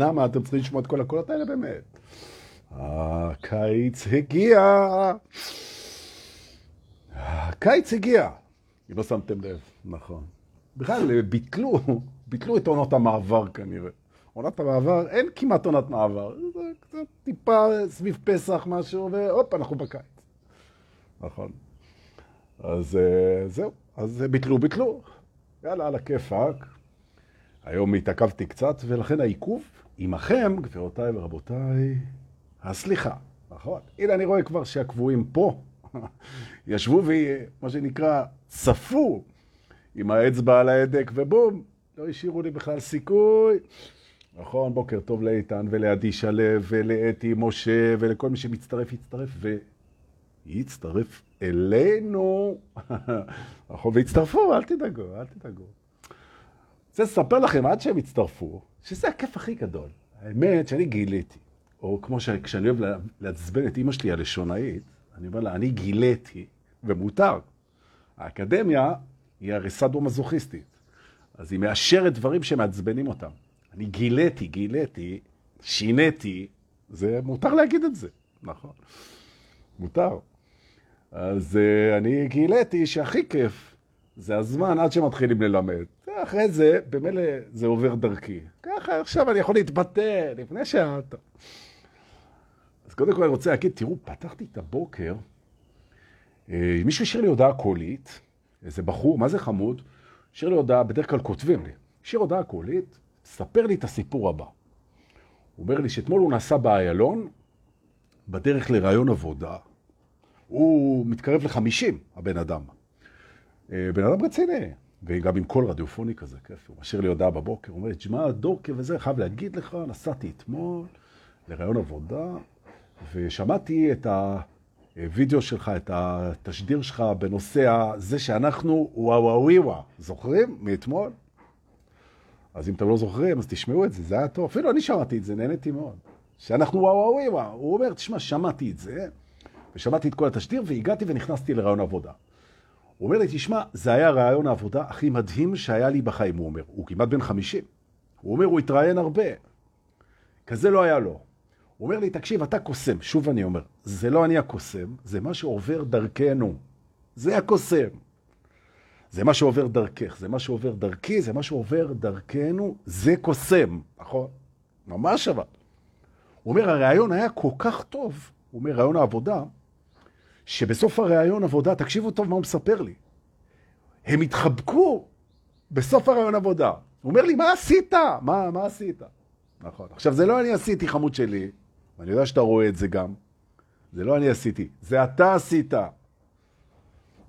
למה אתם צריכים לשמוע את כל הקולות האלה באמת? הקיץ הגיע. הקיץ הגיע. אם לא שמתם לב, נכון. בכלל, ביטלו, ביטלו את עונות המעבר כנראה. עונת המעבר, אין כמעט עונת מעבר. זה קצת טיפה סביב פסח משהו, והופ, אנחנו בקיץ. נכון. אז אה, זהו, אז ביטלו, ביטלו. יאללה, על הכיפאק. היום התעכבתי קצת, ולכן העיכוב עמכם, גבירותיי ורבותיי, הסליחה, נכון? הנה אני רואה כבר שהקבועים פה ישבו ומה שנקרא צפו עם האצבע על ההדק, ובום, לא השאירו לי בכלל סיכוי. נכון, בוקר טוב לאיתן ולעדי שלו ולאתי משה ולכל מי שמצטרף, יצטרף ויצטרף אלינו. נכון, והצטרפו, אל תדאגו, אל תדאגו. רוצה לספר לכם, עד שהם הצטרפו, שזה הכיף הכי גדול. האמת שאני גיליתי, או כמו שכשאני אוהב לעצבן את אימא שלי הלשונאית, אני אומר לה, אני גיליתי, ומותר. האקדמיה היא הרי סאדו-מזוכיסטית, אז היא מאשרת דברים שמעצבנים אותם. אני גיליתי, גיליתי, שיניתי, זה מותר להגיד את זה, נכון. מותר. אז uh, אני גיליתי שהכי כיף זה הזמן עד שמתחילים ללמד. אחרי זה, במילא זה עובר דרכי. ככה עכשיו אני יכול להתבטא לפני שעת. אז קודם כל אני רוצה להגיד, תראו, פתחתי את הבוקר, אה, מישהו השאיר לי הודעה קולית, איזה בחור, מה זה חמוד? השאיר לי הודעה, בדרך כלל כותבים לי, השאיר הודעה קולית, ספר לי את הסיפור הבא. הוא אומר לי שאתמול הוא נסע באיילון, בדרך לרעיון עבודה, הוא מתקרב לחמישים, הבן אדם. אה, בן אדם רציני, וגם עם קול רדיופוני כזה, כיף. הוא משאיר לי הודעה בבוקר, הוא אומר לי, תשמע, דורקה וזה, חייב להגיד לך, נסעתי אתמול לרעיון עבודה, ושמעתי את הווידאו שלך, את התשדיר שלך בנושא זה שאנחנו וואוויווה, זוכרים? מאתמול? אז אם אתם לא זוכרים, אז תשמעו את זה, זה היה טוב. אפילו אני שמעתי את זה, נהניתי מאוד. שאנחנו וואוויווה. הוא אומר, תשמע, שמעתי את זה, ושמעתי את כל התשדיר, והגעתי ונכנסתי לרעיון עבודה. הוא אומר לי, תשמע, זה היה רעיון העבודה הכי מדהים שהיה לי בחיים, הוא אומר. הוא כמעט בן 50. הוא אומר, הוא התראיין הרבה. כזה לא היה לו. הוא אומר לי, תקשיב, אתה קוסם. שוב אני אומר, זה לא אני הקוסם, זה מה שעובר דרכנו. זה הקוסם. זה מה שעובר דרכך, זה מה שעובר דרכי, זה מה שעובר דרכנו, זה קוסם, נכון? ממש אבל. הוא אומר, הרעיון היה כל כך טוב, הוא אומר, רעיון העבודה, שבסוף הרעיון עבודה, תקשיבו טוב מה הוא מספר לי, הם התחבקו בסוף הרעיון עבודה. הוא אומר לי, מה עשית? מה, מה עשית? נכון. עכשיו, זה לא אני עשיתי, חמוד שלי, ואני יודע שאתה רואה את זה גם. זה לא אני עשיתי, זה אתה עשית.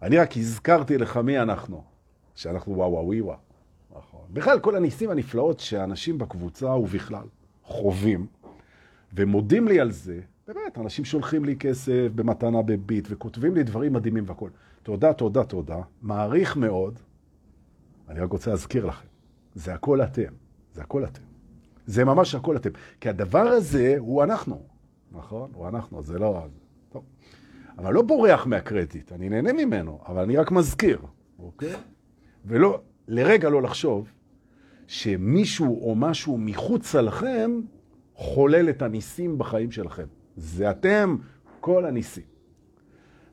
אני רק הזכרתי לך מי אנחנו, שאנחנו וואו וואו וואו. נכון. בכלל, כל הניסים הנפלאות שאנשים בקבוצה ובכלל חווים, ומודים לי על זה, באמת, אנשים שולחים לי כסף במתנה בביט, וכותבים לי דברים מדהימים והכול. תודה, תודה, תודה. מעריך מאוד. אני רק רוצה להזכיר לכם, זה הכל אתם. זה הכל אתם. זה ממש הכל אתם. כי הדבר הזה הוא אנחנו, נכון? הוא אנחנו, זה לא... טוב. אבל לא בורח מהקרדיט, אני נהנה ממנו, אבל אני רק מזכיר, אוקיי? ולא, לרגע לא לחשוב שמישהו או משהו מחוץ לכם חולל את הניסים בחיים שלכם. זה אתם, כל הניסים.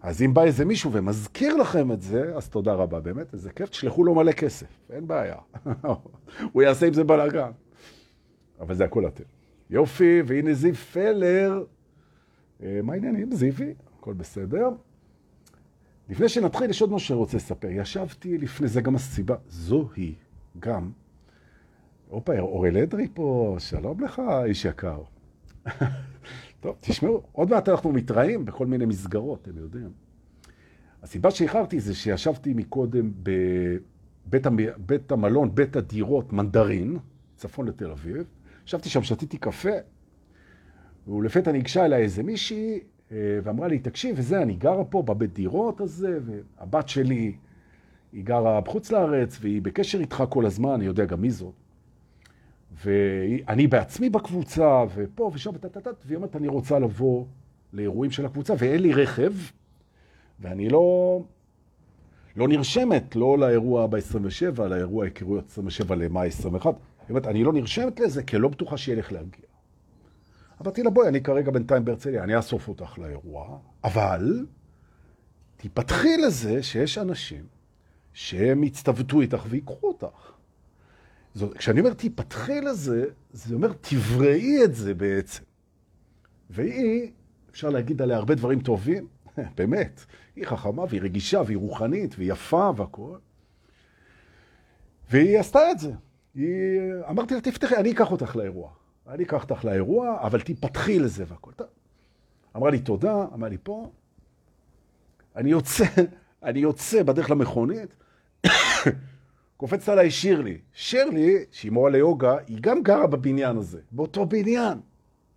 אז אם בא איזה מישהו ומזכיר לכם את זה, אז תודה רבה, באמת, איזה כיף, תשלחו לו מלא כסף, אין בעיה. הוא יעשה עם זה בלאגן. אבל זה הכל אתם. יופי, והנה זיו פלר. אה, מה העניינים, זיוי? הכל בסדר. לפני שנתחיל, יש עוד משהו שאני רוצה לספר. ישבתי לפני, זה גם הסיבה, זוהי גם. הופה, אורל אדרי פה, שלום לך, איש יקר. טוב, תשמעו, עוד מעט אנחנו מתראים בכל מיני מסגרות, אתם יודעים. הסיבה שאיחרתי זה שישבתי מקודם בבית המ... בית המלון, בית הדירות, מנדרין, צפון לתל אביב. ישבתי שם, שתיתי קפה, ולפתע ניגשה אליי איזה מישהי, אה, ואמרה לי, תקשיב, וזה, אני גרה פה בבית דירות הזה, והבת שלי, היא גרה בחוץ לארץ, והיא בקשר איתך כל הזמן, אני יודע גם מי זאת. ואני בעצמי בקבוצה, ופה ושם, וטטטט, והיא אומרת, אני רוצה לבוא לאירועים של הקבוצה, ואין לי רכב, ואני לא, לא נרשמת, לא לאירוע ב-27, לאירוע היכרויות 27 למאי 21. היא אומרת, אני לא נרשמת לזה, כי לא בטוחה שיהיה לך להגיע. אמרתי לה, בואי, אני כרגע בינתיים בהרצליה, אני אאסוף אותך לאירוע, אבל תיפתחי לזה שיש אנשים שהם יצטוותו איתך ויקחו אותך. זאת, כשאני אומר תיפתחי לזה, זה אומר תבראי את זה בעצם. והיא, אפשר להגיד עליה הרבה דברים טובים, באמת. היא חכמה והיא רגישה והיא רוחנית והיא יפה והכל. והיא עשתה את זה. היא... אמרתי לה, תפתחי, אני אקח אותך לאירוע. אני אקח אותך לאירוע, אבל תיפתחי לזה והכל. אמרה לי תודה, אמרה לי פה. אני יוצא, אני יוצא בדרך למכונית, קופצת עליי שירלי. שירלי, שהיא מורה ליוגה, היא גם גרה בבניין הזה, באותו בניין.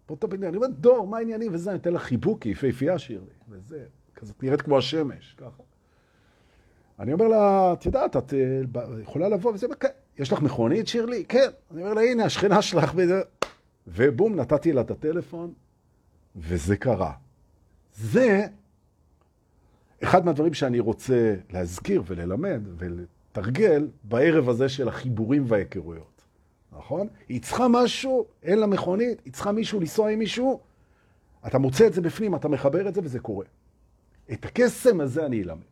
באותו בניין. אני אומר, דור, מה העניינים? וזה, אני אתן לה חיבוק, היא יפהפייה שירלי. וזה, כזאת נראית כמו השמש, ככה. אני אומר לה, את יודעת, את אה, יכולה לבוא, וזה, כן. יש לך מכונית, שירלי? כן. אני אומר לה, הנה, השכנה שלך, וזה... ובום, נתתי לה את הטלפון, וזה קרה. זה אחד מהדברים שאני רוצה להזכיר וללמד ולתרגל בערב הזה של החיבורים וההיכרויות, נכון? היא צריכה משהו, אין לה מכונית, היא צריכה מישהו לנסוע עם מישהו, אתה מוצא את זה בפנים, אתה מחבר את זה וזה קורה. את הקסם הזה אני אלמד.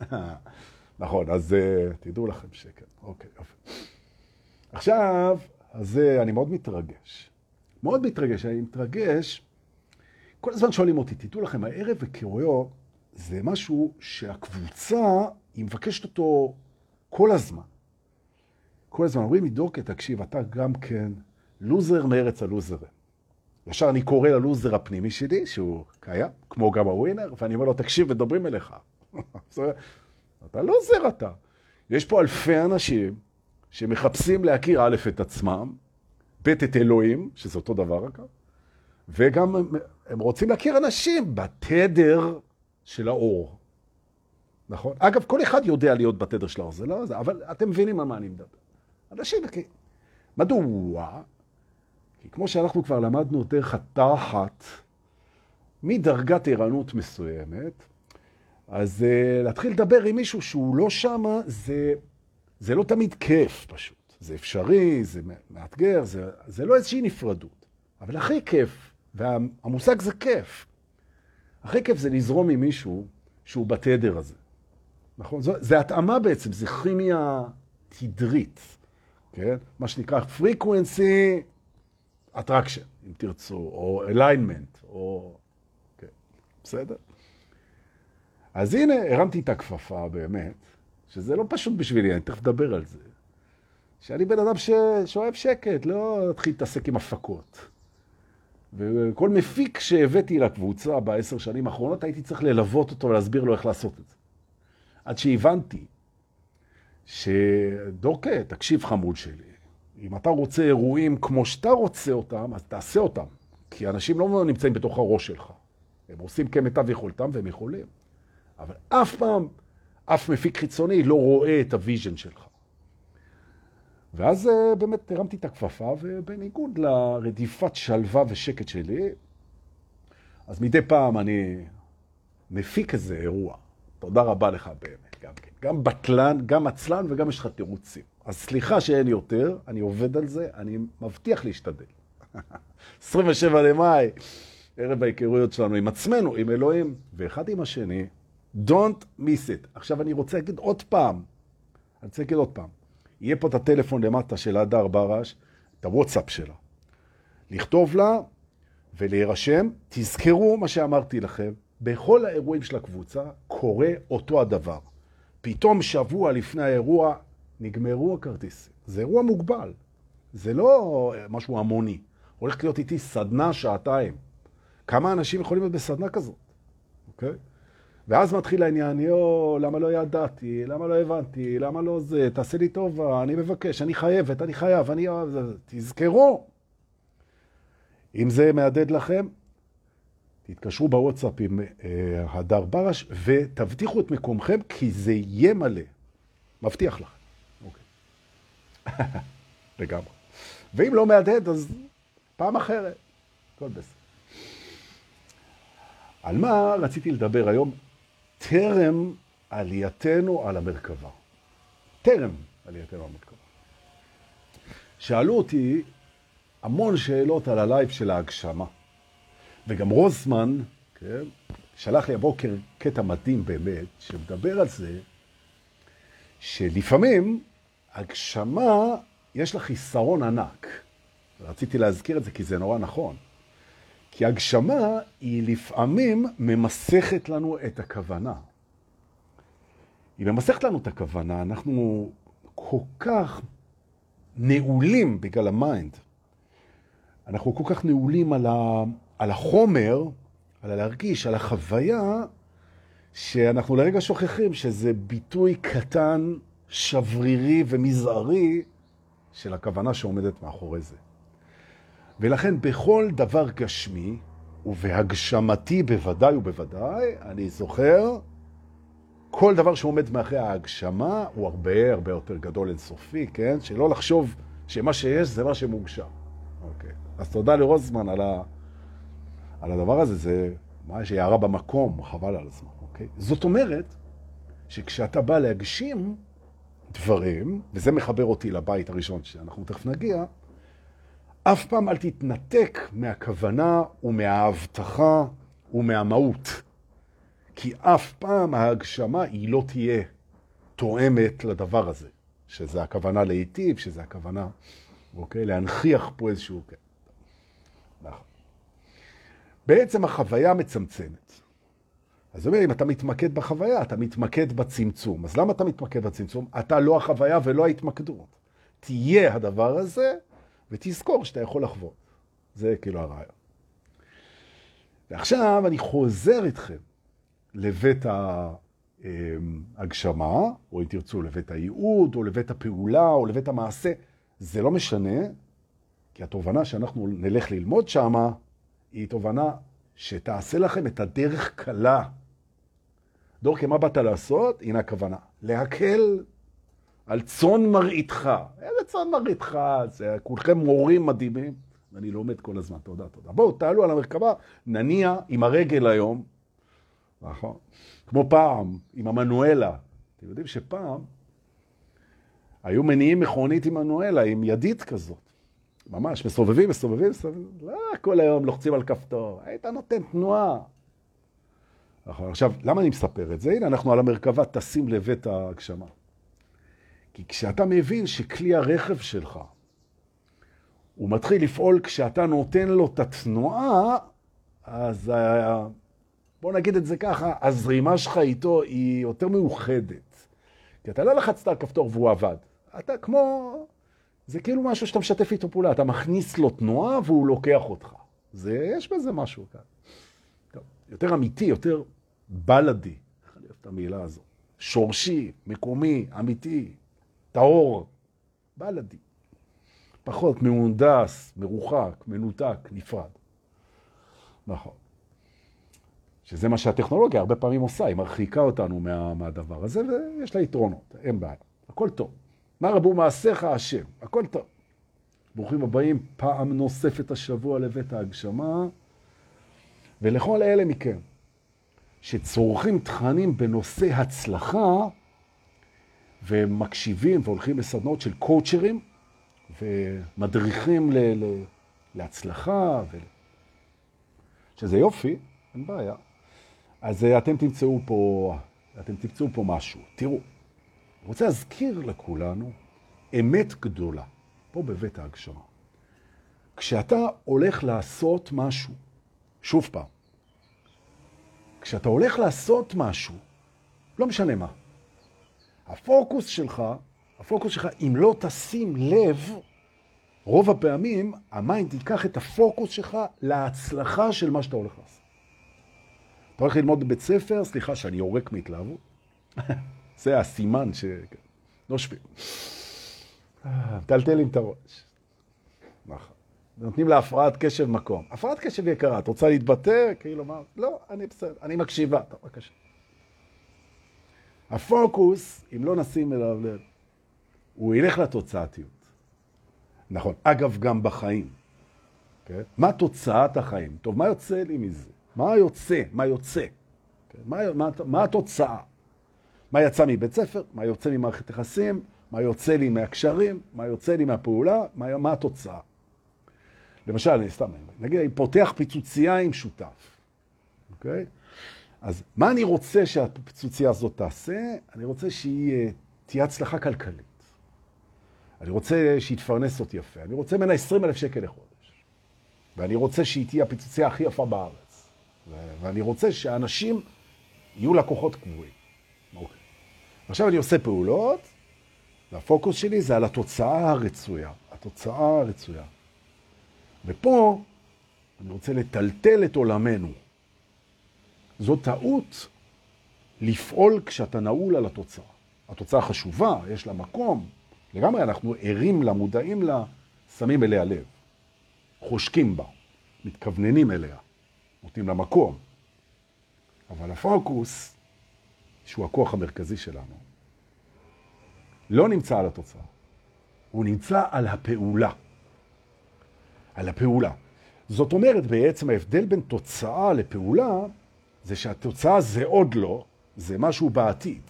נכון, אז uh, תדעו לכם שכן. אוקיי, יופי. עכשיו, אז uh, אני מאוד מתרגש. מאוד מתרגש, אני מתרגש. כל הזמן שואלים אותי, תדעו לכם, הערב היכרויות זה משהו שהקבוצה, היא מבקשת אותו כל הזמן. כל הזמן אומרים לי, דוקא, תקשיב, אתה גם כן לוזר מארץ הלוזרים. ישר אני קורא ללוזר הפנימי שלי, שהוא קיים, כמו גם הווינר, ואני אומר לו, תקשיב, מדברים אליך. אתה לוזר אתה. יש פה אלפי אנשים שמחפשים להכיר א' את עצמם, ב' את אלוהים, שזה אותו דבר אגב, וגם הם, הם רוצים להכיר אנשים בתדר של האור. נכון? אגב, כל אחד יודע להיות בתדר של האור, זה לא זה, אבל אתם מבינים על מה אני מדבר. אנשים, כי... מדוע? כי כמו שאנחנו כבר למדנו דרך התחת, מדרגת ערנות מסוימת, אז uh, להתחיל לדבר עם מישהו שהוא לא שמה, זה, זה לא תמיד כיף פשוט. זה אפשרי, זה מאתגר, זה, זה לא איזושהי נפרדות. אבל הכי כיף, והמושג זה כיף, הכי כיף זה לזרום עם מישהו שהוא בתדר הזה. נכון? זו, זה התאמה בעצם, זה כימיה תדרית, כן? מה שנקרא frequency attraction, אם תרצו, או alignment, או... כן, בסדר? אז הנה, הרמתי את הכפפה באמת, שזה לא פשוט בשבילי, אני תכף אדבר על זה. שאני בן אדם ש... שאוהב שקט, לא להתחיל להתעסק עם הפקות. וכל מפיק שהבאתי לקבוצה בעשר שנים האחרונות, הייתי צריך ללוות אותו ולהסביר לו איך לעשות את זה. עד שהבנתי שדורקה, תקשיב חמוד שלי, אם אתה רוצה אירועים כמו שאתה רוצה אותם, אז תעשה אותם. כי אנשים לא נמצאים בתוך הראש שלך. הם עושים כמיטב יכולתם והם יכולים. אבל אף פעם, אף מפיק חיצוני לא רואה את ה vision שלך. ואז אה, באמת הרמתי את הכפפה, ובניגוד לרדיפת שלווה ושקט שלי, אז מדי פעם אני מפיק איזה אירוע. תודה רבה לך באמת, גם כן. גם בטלן, גם עצלן וגם יש לך תירוצים. אז סליחה שאין יותר, אני עובד על זה, אני מבטיח להשתדל. 27 למאי, ערב ההיכרויות שלנו עם עצמנו, עם אלוהים, ואחד עם השני. Don't miss it. עכשיו אני רוצה להגיד עוד פעם, אני רוצה להגיד עוד פעם. יהיה פה את הטלפון למטה של הדר ברש, את הוואטסאפ שלה. לכתוב לה ולהירשם, תזכרו מה שאמרתי לכם, בכל האירועים של הקבוצה קורה אותו הדבר. פתאום שבוע לפני האירוע נגמרו הכרטיסים. זה אירוע מוגבל, זה לא משהו המוני. הולכת להיות איתי סדנה שעתיים. כמה אנשים יכולים להיות בסדנה כזאת, אוקיי? ואז מתחיל העניין, יו, למה לא ידעתי, למה לא הבנתי, למה לא זה, תעשה לי טובה, אני מבקש, אני חייבת, אני חייב, אני... תזכרו. אם זה מהדהד לכם, תתקשרו בוואטסאפ עם אה, הדר ברש ותבטיחו את מקומכם, כי זה יהיה מלא. מבטיח לכם. אוקיי. לגמרי. ואם לא מהדהד, אז פעם אחרת. הכל בסדר. על מה רציתי לדבר היום? טרם עלייתנו על המרכבה. טרם עלייתנו על המרכבה. שאלו אותי המון שאלות על ה live של ההגשמה. וגם רוזמן, כן, שלח לי הבוקר קטע מדהים באמת, שמדבר על זה שלפעמים הגשמה, יש לה חיסרון ענק. רציתי להזכיר את זה כי זה נורא נכון. כי הגשמה היא לפעמים ממסכת לנו את הכוונה. היא ממסכת לנו את הכוונה, אנחנו כל כך נעולים בגלל ה mind. אנחנו כל כך נעולים על, ה, על החומר, על הלהרגיש, על החוויה, שאנחנו לרגע שוכחים שזה ביטוי קטן, שברירי ומזערי של הכוונה שעומדת מאחורי זה. ולכן בכל דבר גשמי, ובהגשמתי בוודאי ובוודאי, אני זוכר, כל דבר שעומד מאחרי ההגשמה הוא הרבה הרבה יותר גדול אינסופי, כן? שלא לחשוב שמה שיש זה מה שמוגשם. אוקיי. אז תודה לרוזמן על, ה... על הדבר הזה, זה מה יש הערה במקום, חבל על הזמן, אוקיי? זאת אומרת שכשאתה בא להגשים דברים, וזה מחבר אותי לבית הראשון שאנחנו תכף נגיע, אף פעם אל תתנתק מהכוונה ומההבטחה ומהמהות. כי אף פעם ההגשמה היא לא תהיה תואמת לדבר הזה, שזה הכוונה להיטיב, שזה הכוונה, אוקיי, להנכיח פה איזשהו... כן. נכון. בעצם החוויה מצמצמת. אז זאת אומרת, אם אתה מתמקד בחוויה, אתה מתמקד בצמצום. אז למה אתה מתמקד בצמצום? אתה לא החוויה ולא ההתמקדות. תהיה הדבר הזה, ותזכור שאתה יכול לחוות. זה כאילו הרעיון. ועכשיו אני חוזר איתכם לבית ההגשמה, או אם תרצו, לבית הייעוד, או לבית הפעולה, או לבית המעשה. זה לא משנה, כי התובנה שאנחנו נלך ללמוד שמה, היא תובנה שתעשה לכם את הדרך קלה. דורקי, מה באת לעשות? הנה הכוונה. להקל על צאן מראיתך. איזה צאן מראיתך? זה כולכם מורים מדהימים. ואני לומד כל הזמן, תודה, תודה. בואו, תעלו על המרכבה, נניע עם הרגל היום, נכון? כמו פעם, עם המנואלה. אתם יודעים שפעם היו מניעים מכונית עם מנואלה, עם ידית כזאת. ממש, מסובבים, מסובבים, מסובבים. לא כל היום לוחצים על כפתור. היית נותן תנועה. נכון, עכשיו, למה אני מספר את זה? הנה, אנחנו על המרכבה טסים לבית ההגשמה. כי כשאתה מבין שכלי הרכב שלך, הוא מתחיל לפעול כשאתה נותן לו את התנועה, אז בוא נגיד את זה ככה, הזרימה שלך איתו היא יותר מאוחדת. כי אתה לא לחצת על כפתור והוא עבד. אתה כמו... זה כאילו משהו שאתה משתף איתו פעולה, אתה מכניס לו תנועה והוא לוקח אותך. זה, יש בזה משהו כאן. טוב, יותר אמיתי, יותר בלדי, אני אוהב את המילה הזו. שורשי, מקומי, אמיתי, טהור, בלדי. פחות מהונדס, מרוחק, מנותק, נפרד. נכון. שזה מה שהטכנולוגיה הרבה פעמים עושה, היא מרחיקה אותנו מה, מהדבר הזה, ויש לה יתרונות, אין בעיה, הכל טוב. מה רבו מעשיך השם, הכל טוב. ברוכים הבאים פעם נוספת השבוע לבית ההגשמה, ולכל אלה מכם שצורכים תכנים בנושא הצלחה, ומקשיבים והולכים לסדנות של קואוצ'רים, ומדריכים ל, ל, להצלחה, ו... שזה יופי, אין בעיה. אז אה, אתם תמצאו פה, אתם תמצאו פה משהו. תראו, אני רוצה להזכיר לכולנו אמת גדולה, פה בבית ההגשמה. כשאתה הולך לעשות משהו, שוב פעם, כשאתה הולך לעשות משהו, לא משנה מה, הפוקוס שלך, הפוקוס שלך, אם לא תשים לב, רוב הפעמים ה mind ייקח את הפוקוס שלך להצלחה של מה שאתה הולך לעשות. אתה הולך ללמוד בבית ספר, סליחה שאני יורק מהתלהבות. זה הסימן ש... נושפים. טלטלים את הראש. נכון. נותנים לה הפרעת קשב מקום. הפרעת קשב יקרה, את רוצה להתבטא? כאילו מה? לא, אני בסדר, אני מקשיבה. טוב, בבקשה. הפוקוס, אם לא נשים אליו לב, הוא ילך לתוצאתיות. נכון. אגב, גם בחיים. כן? מה תוצאת החיים? טוב, מה יוצא לי מזה? מה יוצא? מה יוצא? כן? מה, מה, מה התוצאה? מה יצא מבית ספר? מה יוצא ממערכת יחסים? מה יוצא לי מהקשרים, מה יוצא לי מהפעולה, מה, מה התוצאה. למשל, סתם, נגיד, אני פותח פיצוצייה עם שותף, אוקיי? אז מה אני רוצה שהפיצוצייה הזאת תעשה? אני רוצה שהיא אה, תהיה הצלחה כלכלית. אני רוצה שהיא תפרנס אותי יפה. אני רוצה ממנה 20 אלף שקל לחודש. ואני רוצה שהיא תהיה הפיצוצייה הכי יפה בארץ. ואני רוצה שאנשים יהיו לקוחות קבועים. עכשיו אני עושה פעולות, והפוקוס שלי זה על התוצאה הרצויה. התוצאה הרצויה. ופה אני רוצה לטלטל את עולמנו. זו טעות לפעול כשאתה נעול על התוצאה. התוצאה חשובה, יש לה מקום. לגמרי אנחנו ערים לה, מודעים לה, שמים אליה לב. חושקים בה, מתכווננים אליה, נותנים לה מקום. אבל הפוקוס, שהוא הכוח המרכזי שלנו, לא נמצא על התוצאה. הוא נמצא על הפעולה. על הפעולה. זאת אומרת, בעצם ההבדל בין תוצאה לפעולה, זה שהתוצאה זה עוד לא, זה משהו בעתיד.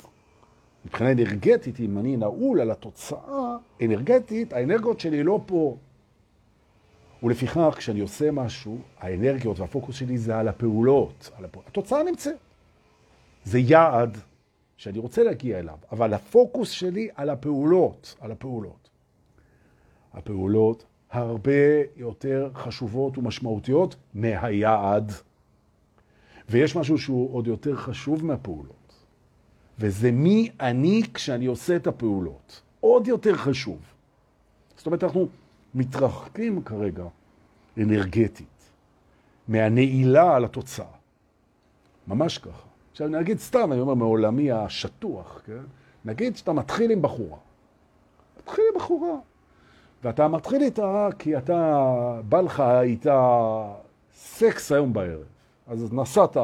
מבחינה אנרגטית, אם אני נעול על התוצאה אנרגטית, האנרגיות שלי לא פה. ולפיכך, כשאני עושה משהו, האנרגיות והפוקוס שלי זה על הפעולות. על הפעול... התוצאה נמצאת. זה יעד שאני רוצה להגיע אליו, אבל הפוקוס שלי על הפעולות, על הפעולות. הפעולות הרבה יותר חשובות ומשמעותיות מהיעד. ויש משהו שהוא עוד יותר חשוב מהפעולות, וזה מי אני כשאני עושה את הפעולות. עוד יותר חשוב. זאת אומרת, אנחנו מתרחקים כרגע אנרגטית מהנעילה על התוצאה. ממש ככה. עכשיו, נגיד סתם, אני אומר, מעולמי השטוח, כן? נגיד שאתה מתחיל עם בחורה. מתחיל עם בחורה. ואתה מתחיל איתה כי אתה, בא לך איתה סקס היום בערב. אז נסעת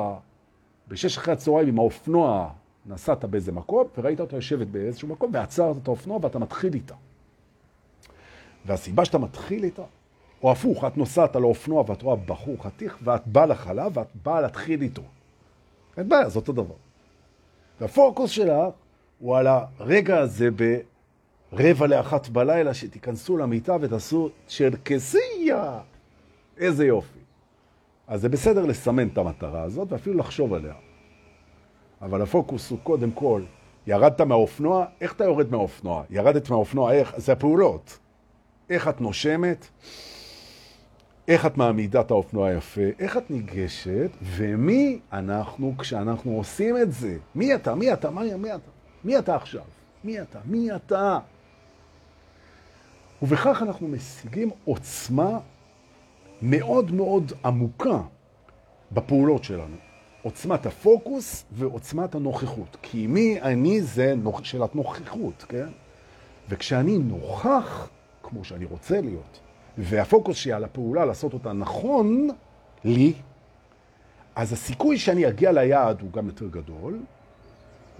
בשש אחרי הצהריים עם האופנוע, נסעת באיזה מקום, וראית אותה יושבת באיזשהו מקום, ועצרת את האופנוע ואתה מתחיל איתה. והסיבה שאתה מתחיל איתה, או הפוך, את נוסעת על האופנוע ואת רואה בחור חתיך, ואת באה לחלב ואת באה להתחיל איתו. אין בעיה, זה אותו דבר. והפוקוס שלך הוא על הרגע הזה ברבע לאחת בלילה, שתיכנסו למיטה ותעשו צ'רקסיה. איזה יופי. אז זה בסדר לסמן את המטרה הזאת ואפילו לחשוב עליה. אבל הפוקוס הוא קודם כל, ירדת מהאופנוע, איך אתה יורד מהאופנוע? ירדת מהאופנוע, איך? זה הפעולות. איך את נושמת, איך את מעמידה את האופנוע יפה, איך את ניגשת, ומי אנחנו כשאנחנו עושים את זה. מי אתה? מי אתה? מי, מי אתה? מי אתה עכשיו? מי אתה? מי אתה? ובכך אנחנו משיגים עוצמה מאוד מאוד עמוקה בפעולות שלנו. עוצמת הפוקוס ועוצמת הנוכחות. כי מי אני זה שאלת נוכחות, כן? וכשאני נוכח, כמו שאני רוצה להיות, והפוקוס שלי על הפעולה, לעשות אותה נכון לי, אז הסיכוי שאני אגיע ליעד הוא גם יותר גדול,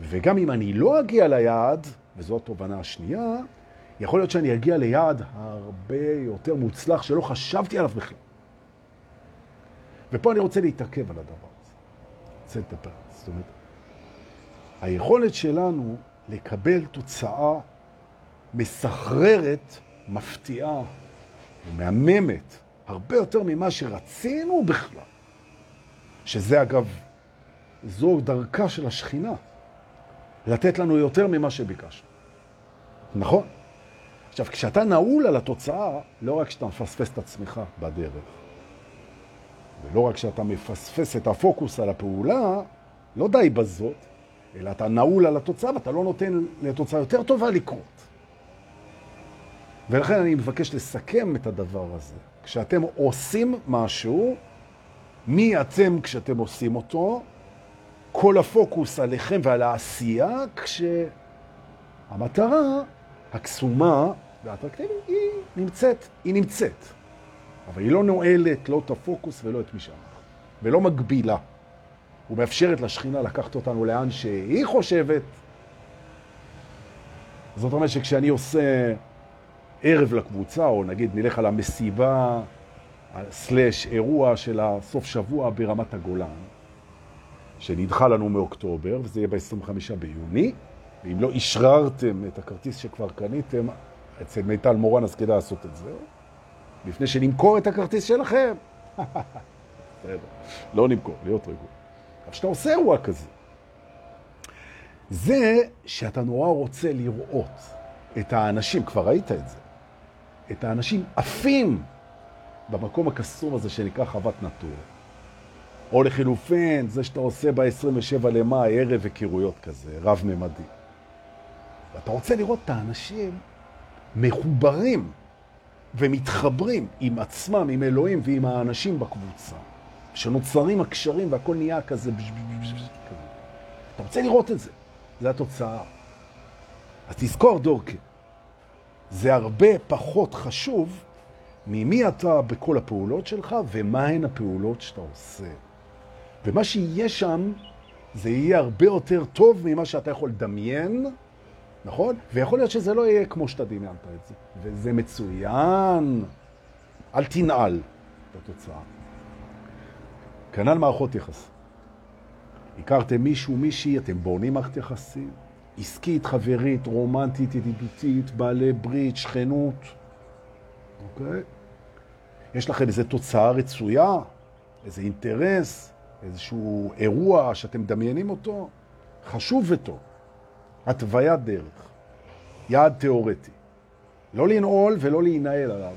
וגם אם אני לא אגיע ליעד, וזו התובנה השנייה, יכול להיות שאני אגיע ליעד הרבה יותר מוצלח שלא חשבתי עליו בכלל. ופה אני רוצה להתעכב על הדבר הזה. רוצה לדבר. זאת אומרת, היכולת שלנו לקבל תוצאה מסחררת, מפתיעה ומהממת, הרבה יותר ממה שרצינו בכלל. שזה אגב, זו דרכה של השכינה, לתת לנו יותר ממה שביקשנו. נכון? עכשיו, כשאתה נעול על התוצאה, לא רק שאתה מפספס את עצמך בדרך, ולא רק שאתה מפספס את הפוקוס על הפעולה, לא די בזאת, אלא אתה נעול על התוצאה ואתה לא נותן לתוצאה יותר טובה לקרות. ולכן אני מבקש לסכם את הדבר הזה. כשאתם עושים משהו, מי אתם כשאתם עושים אותו? כל הפוקוס עליכם ועל העשייה, כשהמטרה הקסומה והאטרקטיבית היא נמצאת, היא נמצאת. אבל היא לא נועלת לא את הפוקוס ולא את מי שאנחנו, ולא מגבילה. ומאפשרת לשכינה לקחת אותנו לאן שהיא חושבת. זאת אומרת שכשאני עושה ערב לקבוצה, או נגיד נלך על המסיבה, סלש אירוע של הסוף שבוע ברמת הגולן, שנדחה לנו מאוקטובר, וזה יהיה ב-25 ביוני, ואם לא אשררתם את הכרטיס שכבר קניתם, אצל מיטל מורן אז כדאי לעשות את זה, לפני שנמכור את הכרטיס שלכם. לא נמכור, להיות רגוע. אבל כשאתה עושה אירוע כזה, זה שאתה נורא רוצה לראות את האנשים, כבר ראית את זה, את האנשים עפים במקום הקסום הזה שנקרא חוות נטור. או לחילופין, זה שאתה עושה ב-27 למאי, ערב היכרויות כזה, רב-ממדי. ואתה רוצה לראות את האנשים מחוברים ומתחברים עם עצמם, עם אלוהים ועם האנשים בקבוצה, שנוצרים הקשרים והכל נהיה כזה בז, בז, בז, כזה. אתה רוצה לראות את זה, זה התוצאה. אז תזכור דורקי, זה הרבה פחות חשוב ממי אתה בכל הפעולות שלך ומהן הפעולות שאתה עושה. ומה שיהיה שם, זה יהיה הרבה יותר טוב ממה שאתה יכול לדמיין, נכון? ויכול להיות שזה לא יהיה כמו שאתה דמיינת את זה. וזה מצוין. אל תנעל בתוצאה. כנ"ל מערכות יחסים. הכרתם מישהו, מישהי, אתם בונים מערכת יחסים, עסקית, חברית, רומנטית, ידידותית, בעלי ברית, שכנות, אוקיי? יש לכם איזו תוצאה רצויה, איזה אינטרס, איזשהו אירוע שאתם מדמיינים אותו, חשוב וטוב. התוויית דרך, יעד תיאורטי. לא לנעול ולא להינעל עליו.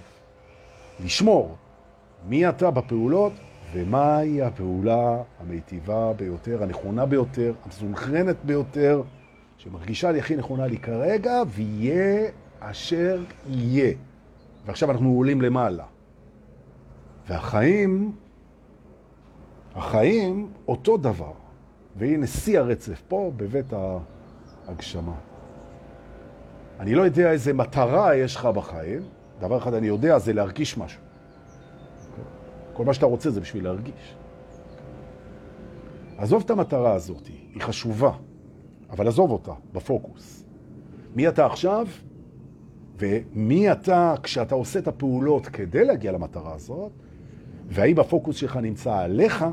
לשמור מי אתה בפעולות ומהי הפעולה המיטיבה ביותר, הנכונה ביותר, המסונכרנת ביותר, שמרגישה לי הכי נכונה לי כרגע, ויהיה אשר יהיה. ועכשיו אנחנו עולים למעלה. והחיים, החיים אותו דבר. והנה שיא הרצף פה בבית ההגשמה. אני לא יודע איזה מטרה יש לך בחיים, דבר אחד אני יודע זה להרגיש משהו. כל מה שאתה רוצה זה בשביל להרגיש. עזוב את המטרה הזאת, היא חשובה, אבל עזוב אותה, בפוקוס. מי אתה עכשיו, ומי אתה כשאתה עושה את הפעולות כדי להגיע למטרה הזאת, והאם הפוקוס שלך נמצא עליך,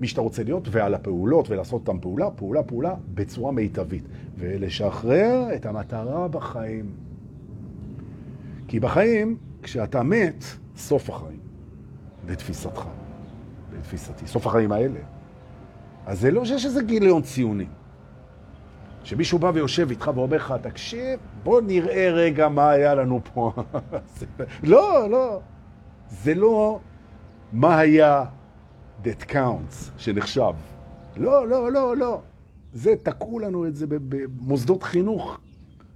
מי שאתה רוצה להיות, ועל הפעולות, ולעשות אותם פעולה, פעולה, פעולה, בצורה מיטבית. ולשחרר את המטרה בחיים. כי בחיים, כשאתה מת, סוף החיים. לתפיסתך, לתפיסתי, סוף החיים האלה. אז זה לא שיש איזה גיליון ציוני. שמישהו בא ויושב איתך ואומר לך, תקשיב, בוא נראה רגע מה היה לנו פה. לא, לא. זה לא מה היה that counts, שנחשב. לא, לא, לא, לא. זה, תקעו לנו את זה במוסדות חינוך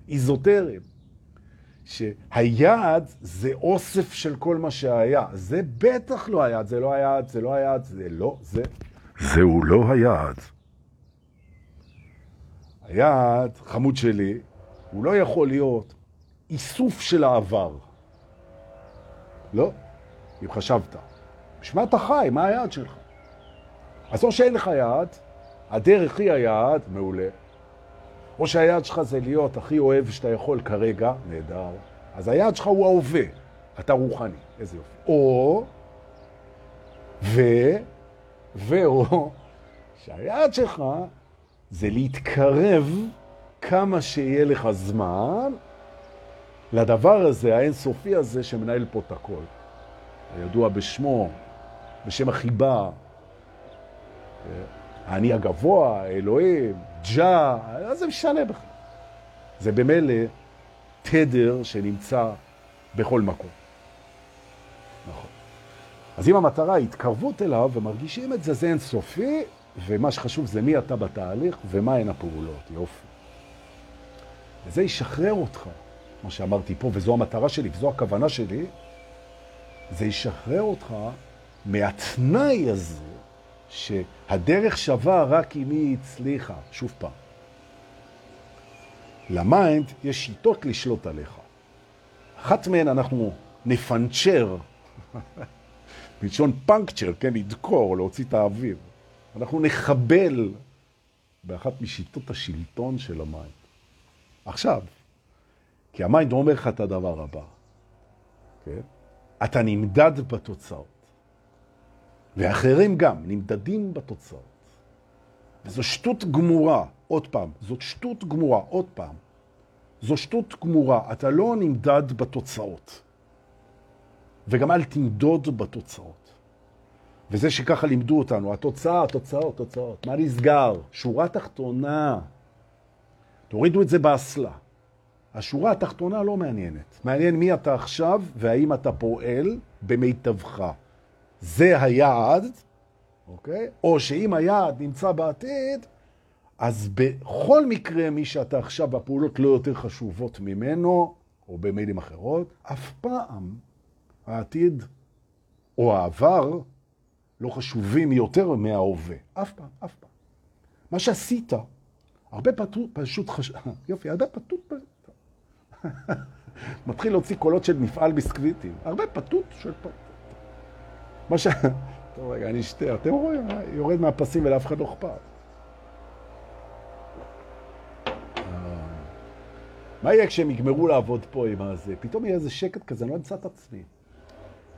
איזוטריים. שהיעד זה אוסף של כל מה שהיה. זה בטח לא היעד, זה לא היעד, זה לא היעד, זה לא, זה... זהו לא היעד. היעד, חמוד שלי, הוא לא יכול להיות איסוף של העבר. לא, אם חשבת. בשביל מה אתה חי? מה היעד שלך? אז או שאין לך יעד, הדרך היא היעד, מעולה. או שהיעד שלך זה להיות הכי אוהב שאתה יכול כרגע, נהדר. אז היעד שלך הוא ההווה, אתה רוחני, איזה יופי. או, ו, ואו, שהיעד שלך זה להתקרב כמה שיהיה לך זמן לדבר הזה, האינסופי הזה, שמנהל פה את הכל. הידוע בשמו, בשם החיבה, האני הגבוה, האלוהים, ג'ה, אז זה משנה בכלל. זה במילא תדר שנמצא בכל מקום. נכון. אז אם המטרה היא התקרבות אליו ומרגישים את זה, זה אינסופי, ומה שחשוב זה מי אתה בתהליך ומה הן הפעולות. יופי. וזה ישחרר אותך, מה שאמרתי פה, וזו המטרה שלי, וזו הכוונה שלי, זה ישחרר אותך מהתנאי הזה שהדרך שווה רק אם היא הצליחה. שוב פעם. ל mind יש שיטות לשלוט עליך. אחת מהן אנחנו נפנצ'ר, בלשון puncture, כן, לדקור, להוציא את האוויר. אנחנו נחבל באחת משיטות השלטון של ה mind. עכשיו, כי ה mind אומר לך את הדבר הבא, כן? אתה נמדד בתוצאות. ואחרים גם נמדדים בתוצאות. וזו שטות גמורה. עוד פעם, זאת שטות גמורה, עוד פעם. זו שטות גמורה, אתה לא נמדד בתוצאות. וגם אל תמדוד בתוצאות. וזה שככה לימדו אותנו, התוצאה, התוצאות, תוצאות. מה נסגר? שורה תחתונה. תורידו את זה באסלה. השורה התחתונה לא מעניינת. מעניין מי אתה עכשיו והאם אתה פועל במיטבך. זה היעד, אוקיי? או שאם היעד נמצא בעתיד, אז בכל מקרה מי שאתה עכשיו בפעולות לא יותר חשובות ממנו, או במילים אחרות, אף פעם העתיד או העבר לא חשובים יותר מההווה. אף פעם, אף פעם. מה שעשית, הרבה פשוט, פשוט חש... יופי, הרבה פשוט... מתחיל להוציא קולות של מפעל ביסקוויטים. הרבה פטוט של פטוט. מה ש... טוב, רגע, אני אשתה. אתם רואים, יורד מהפסים ולאף אחד לא אכפת. מה יהיה כשהם יגמרו לעבוד פה עם הזה? פתאום יהיה איזה שקט כזה, אני לא אמצא את עצמי.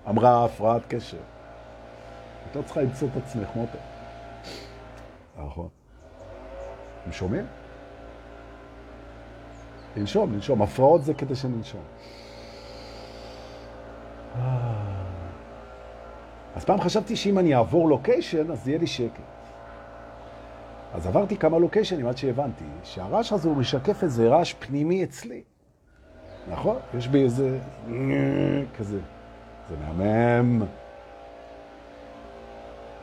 אמרה הפרעת קשר. לא צריכה למצוא את עצמך, מוטה. נכון. הם שומעים? לנשום, לנשום. הפרעות זה כדי שננשום. אז פעם חשבתי שאם אני אעבור לוקיישן, אז יהיה לי שקט. אז עברתי כמה לוקיישנים עד שהבנתי שהרעש הזה הוא משקף איזה רעש פנימי אצלי. נכון? יש בי איזה... כזה. זה מהמם.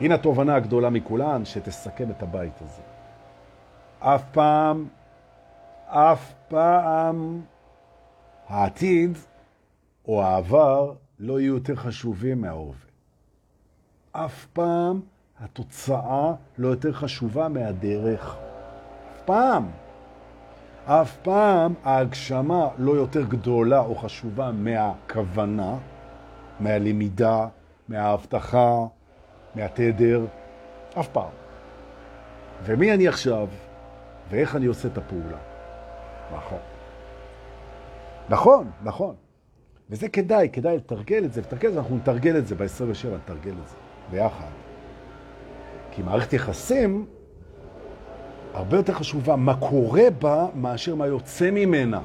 הנה התובנה הגדולה מכולן שתסכם את הבית הזה. אף פעם, אף פעם העתיד או העבר לא יהיו יותר חשובים מההווה. אף פעם התוצאה לא יותר חשובה מהדרך. אף פעם. אף פעם ההגשמה לא יותר גדולה או חשובה מהכוונה, מהלמידה, מההבטחה, מהתדר. אף פעם. ומי אני עכשיו, ואיך אני עושה את הפעולה. נכון. נכון, נכון. וזה כדאי, כדאי לתרגל את זה, לתרגל את זה, אנחנו נתרגל את זה ב-27, נתרגל את זה ביחד. כי מערכת יחסים הרבה יותר חשובה מה קורה בה מאשר מה יוצא ממנה.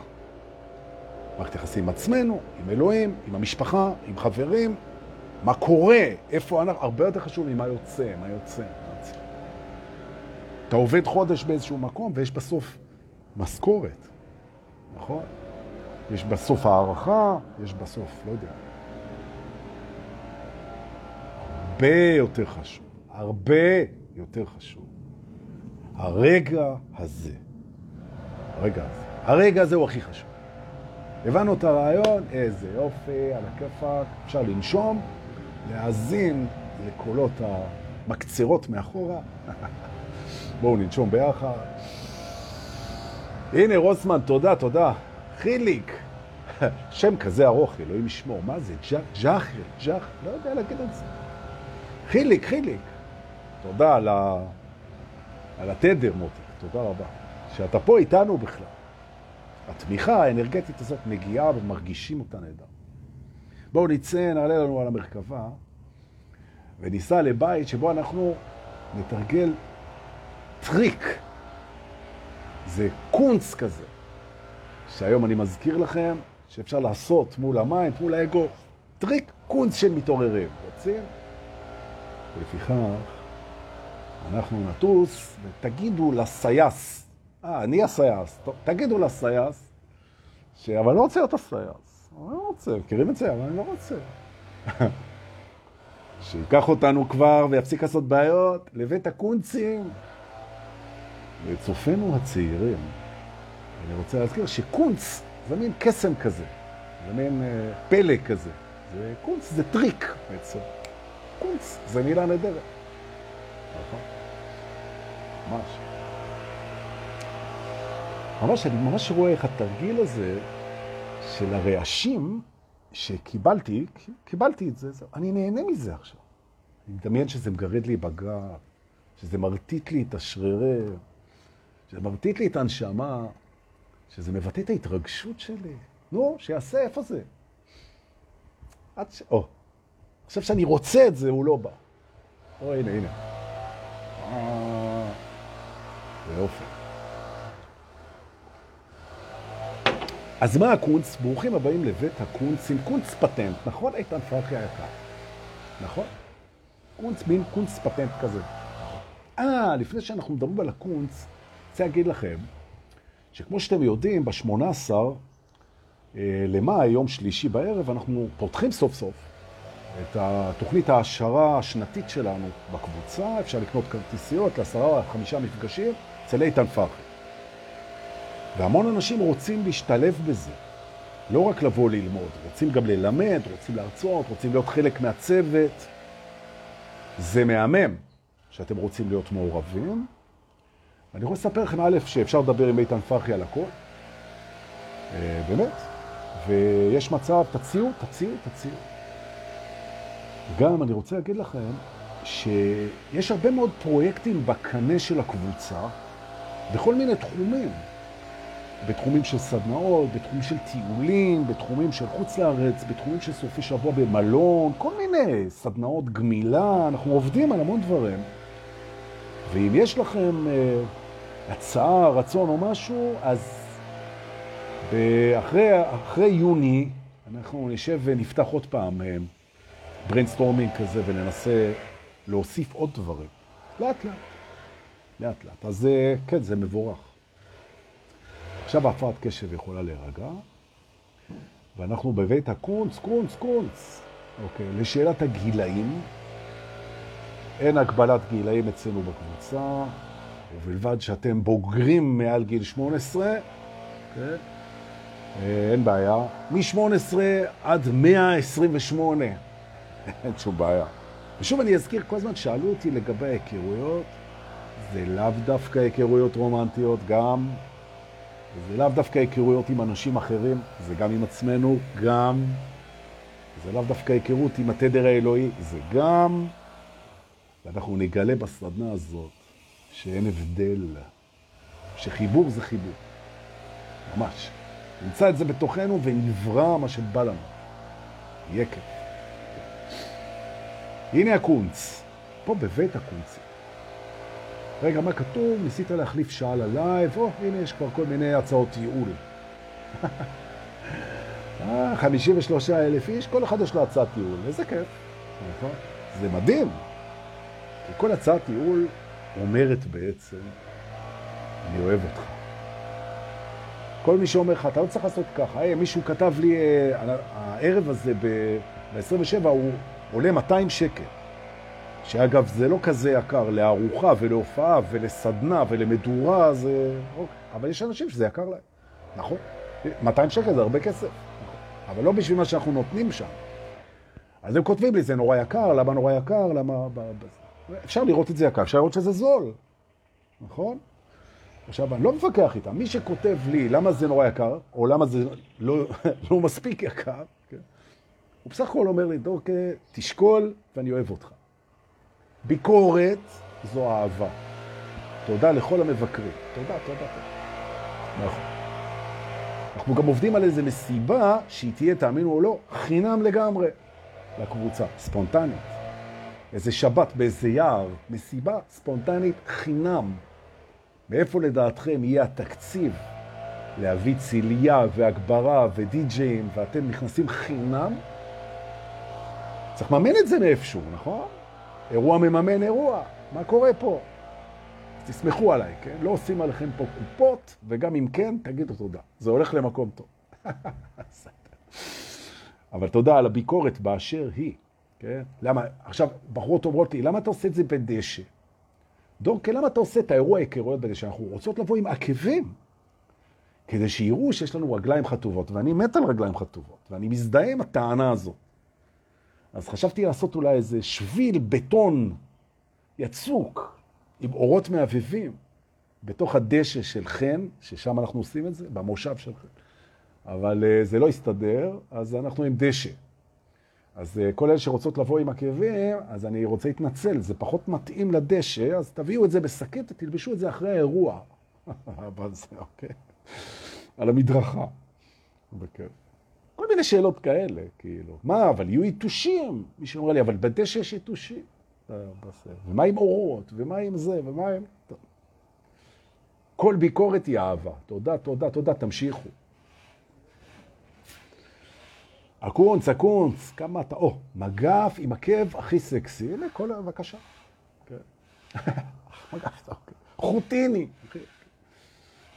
מערכת יחסים עם עצמנו, עם אלוהים, עם המשפחה, עם חברים, מה קורה, איפה אנחנו, הרבה יותר חשוב ממה יוצא, מה יוצא. אתה עובד חודש באיזשהו מקום ויש בסוף משכורת, נכון? יש בסוף הערכה, יש בסוף, לא יודע. הרבה יותר חשוב. הרבה יותר חשוב. הרגע הזה, הרגע הזה, הרגע הזה הוא הכי חשוב. הבנו את הרעיון, איזה יופי, על הכיפק, אפשר לנשום, להאזין לקולות המקצרות מאחורה. בואו ננשום ביחד. הנה רוסמן, תודה, תודה. חיליק, שם כזה ארוך, אלוהים ישמור. מה זה? ג'חר, ג'חר, לא יודע להגיד את זה. חיליק, חיליק. תודה על, ה... על התדר, מוטי, תודה רבה. שאתה פה איתנו בכלל. התמיכה האנרגטית הזאת מגיעה ומרגישים אותה נהדר. בואו נצא, נעלה לנו על המרכבה וניסע לבית שבו אנחנו נתרגל טריק. זה קונץ כזה, שהיום אני מזכיר לכם שאפשר לעשות מול המים, מול האגו. טריק קונץ של מתעוררים. רוצים? ולפיכך אנחנו נטוס ותגידו לסייס, אה, אני הסייס, תגידו לסייס, ש... אבל לא רוצה להיות הסייס, אני לא רוצה, מכירים את זה, אבל אני לא רוצה. שיקח אותנו כבר ויפסיק לעשות בעיות לבית הקונצים. וצופינו הצעירים, אני רוצה להזכיר שקונץ זה מין קסם כזה, זה מין אה, פלא כזה. זה קונץ זה טריק בעצם. קונץ זה מילה נהדרת. נכון? ממש. ממש, אני ממש רואה איך התרגיל הזה של הרעשים שקיבלתי, קיבלתי את זה, אני נהנה מזה עכשיו. אני מדמיין שזה מגרד לי בגב, שזה מרטיט לי את השרירי, שזה מרטיט לי את הנשמה, שזה מבטא את ההתרגשות שלי. נו, שיעשה, איפה זה? עד ש... או, עכשיו שאני רוצה את זה, הוא לא בא. או, הנה, הנה. אה, זה יופי. אז מה הקונץ? ברוכים הבאים לבית הקונץ עם קונץ פטנט, נכון איתן פרחי היקר? נכון? קונץ מין קונץ פטנט כזה. אה, לפני שאנחנו מדברים על הקונץ, רוצה להגיד לכם, שכמו שאתם יודעים, ב-18 אה, למאי, יום שלישי בערב, אנחנו פותחים סוף סוף את התוכנית ההשערה השנתית שלנו בקבוצה. אפשר לקנות כרטיסיות לעשרה או חמישה מפגשים אצל איתן פרחי. והמון אנשים רוצים להשתלב בזה. לא רק לבוא ללמוד, רוצים גם ללמד, רוצים להרצות, רוצים להיות חלק מהצוות. זה מהמם שאתם רוצים להיות מעורבים. אני יכול לספר לכם, א', שאפשר לדבר עם איתן פרחי על הכל. אה, באמת. ויש מצב, תציעו, תציעו, תציעו. גם אני רוצה להגיד לכם שיש הרבה מאוד פרויקטים בקנה של הקבוצה בכל מיני תחומים. בתחומים של סדנאות, בתחומים של טיולים, בתחומים של חוץ לארץ, בתחומים של סופי שבוע במלון, כל מיני סדנאות גמילה, אנחנו עובדים על המון דברים. ואם יש לכם אה, הצעה, רצון או משהו, אז אחרי, אחרי יוני אנחנו נשב ונפתח עוד פעם brainstorming אה, כזה וננסה להוסיף עוד דברים. לאט לאט. לאט לאט. אז אה, כן, זה מבורך. עכשיו הפרעת קשב יכולה להירגע, ואנחנו בבית הקונץ, קונץ, קונץ. אוקיי, לשאלת הגילאים, אין הגבלת גילאים אצלנו בקבוצה, ובלבד שאתם בוגרים מעל גיל 18, אוקיי? אה, אין בעיה. מ-18 עד 128, אין שום בעיה. ושוב אני אזכיר, כל הזמן שאלו אותי לגבי ההיכרויות, זה לאו דווקא היכרויות רומנטיות, גם, זה לאו דווקא היכרויות עם אנשים אחרים, זה גם עם עצמנו, גם, זה לאו דווקא היכרות עם התדר האלוהי, זה גם, ואנחנו נגלה בסדנה הזאת שאין הבדל, שחיבור זה חיבור, ממש. נמצא את זה בתוכנו ונברא מה שבא לנו. כיף. הנה הקונץ, פה בבית הקונצים. רגע, מה כתוב? ניסית להחליף שעה ללייב? או, הנה יש כבר כל מיני הצעות ייעול. 53 אה, אלף איש, כל אחד יש לו הצעת ייעול, איזה כיף. נכון? זה מדהים. כי כל הצעת ייעול אומרת בעצם, אני אוהב אותך. כל מי שאומר לך, אתה לא צריך לעשות ככה. היי, מישהו כתב לי, אה, הערב הזה ב-27 הוא עולה 200 שקל. שאגב, זה לא כזה יקר לארוחה ולהופעה ולסדנה ולמדורה, זה... אוקיי. אבל יש אנשים שזה יקר להם, נכון? 200 שקל זה הרבה כסף, נכון. אבל לא בשביל מה שאנחנו נותנים שם. אז הם כותבים לי, זה נורא יקר, למה נורא יקר, למה... אפשר לראות את זה יקר, אפשר לראות שזה זול, נכון? עכשיו, אני לא מפקח איתם. מי שכותב לי למה זה נורא יקר, או למה זה לא, לא מספיק יקר, כן? הוא בסך הכל אומר לי, דורקה, תשקול ואני אוהב אותך. ביקורת זו אהבה. תודה לכל המבקרים. תודה, תודה, תודה. נכון. אנחנו גם עובדים על איזה מסיבה שהיא תהיה, תאמינו או לא, חינם לגמרי לקבוצה, ספונטנית. איזה שבת באיזה יער, מסיבה ספונטנית חינם. מאיפה לדעתכם יהיה התקציב להביא ציליה והגברה ודי-ג'אים ואתם נכנסים חינם? צריך לממן את זה מאיפשהו, נכון? אירוע מממן אירוע, מה קורה פה? אז תסמכו עליי, כן? לא עושים עליכם פה קופות, וגם אם כן, תגידו תודה. זה הולך למקום טוב. אבל תודה על הביקורת באשר היא, כן? למה, עכשיו, בחורות אומרות לי, למה אתה עושה את זה בדשא? דורקה, למה אתה עושה את האירוע היכרויות בזה שאנחנו רוצות לבוא עם עקבים? כדי שיראו שיש לנו רגליים חטובות, ואני מת על רגליים חטובות, ואני מזדהה עם הטענה הזאת. אז חשבתי לעשות אולי איזה שביל בטון יצוק, עם אורות מעבבים, בתוך הדשא של חן, ששם אנחנו עושים את זה, במושב של חן. אבל uh, זה לא הסתדר, אז אנחנו עם דשא. אז uh, כל אלה שרוצות לבוא עם עקבים, אז אני רוצה להתנצל, זה פחות מתאים לדשא, אז תביאו את זה בשקית ותלבשו את זה אחרי האירוע. אבל זה, אוקיי. על המדרכה. בכיף. כל מיני שאלות כאלה, כאילו. מה, אבל יהיו יתושים. מישהו אומר לי, אבל בדשא יש יתושים. ומה עם אורות? ומה עם זה? ומה עם... טוב. כל ביקורת היא אהבה. תודה, תודה, תודה, תמשיכו. הקונץ, הקונץ, כמה אתה, או, מגף עם עקב הכי סקסי, הנה, כל, בבקשה. כן. מגף, אוקיי. חוטיני.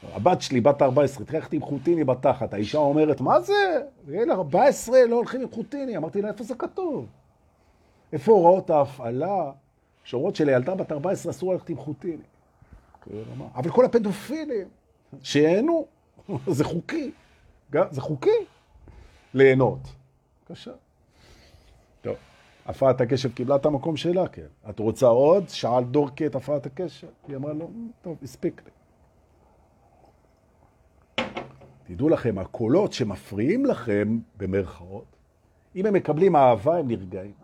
הבת שלי, בת 14, תראה איך עם חוטיני בתחת. האישה אומרת, מה זה? ילד 14 לא הולכים עם חוטיני. אמרתי לה, איפה זה כתוב? איפה הוראות ההפעלה שאומרות שלילדה בת 14 אסור ללכת עם חוטיני? אבל כל הפדופילים שיהנו, זה חוקי. זה חוקי ליהנות. בבקשה. טוב, הפרעת הקשב קיבלה את המקום שלה, כן. את רוצה עוד? שאל דורקי את הפרעת הקשב. היא אמרה לו, טוב, הספיק לי. תדעו לכם, הקולות שמפריעים לכם, במרכאות, אם הם מקבלים אהבה, הם נרגעים.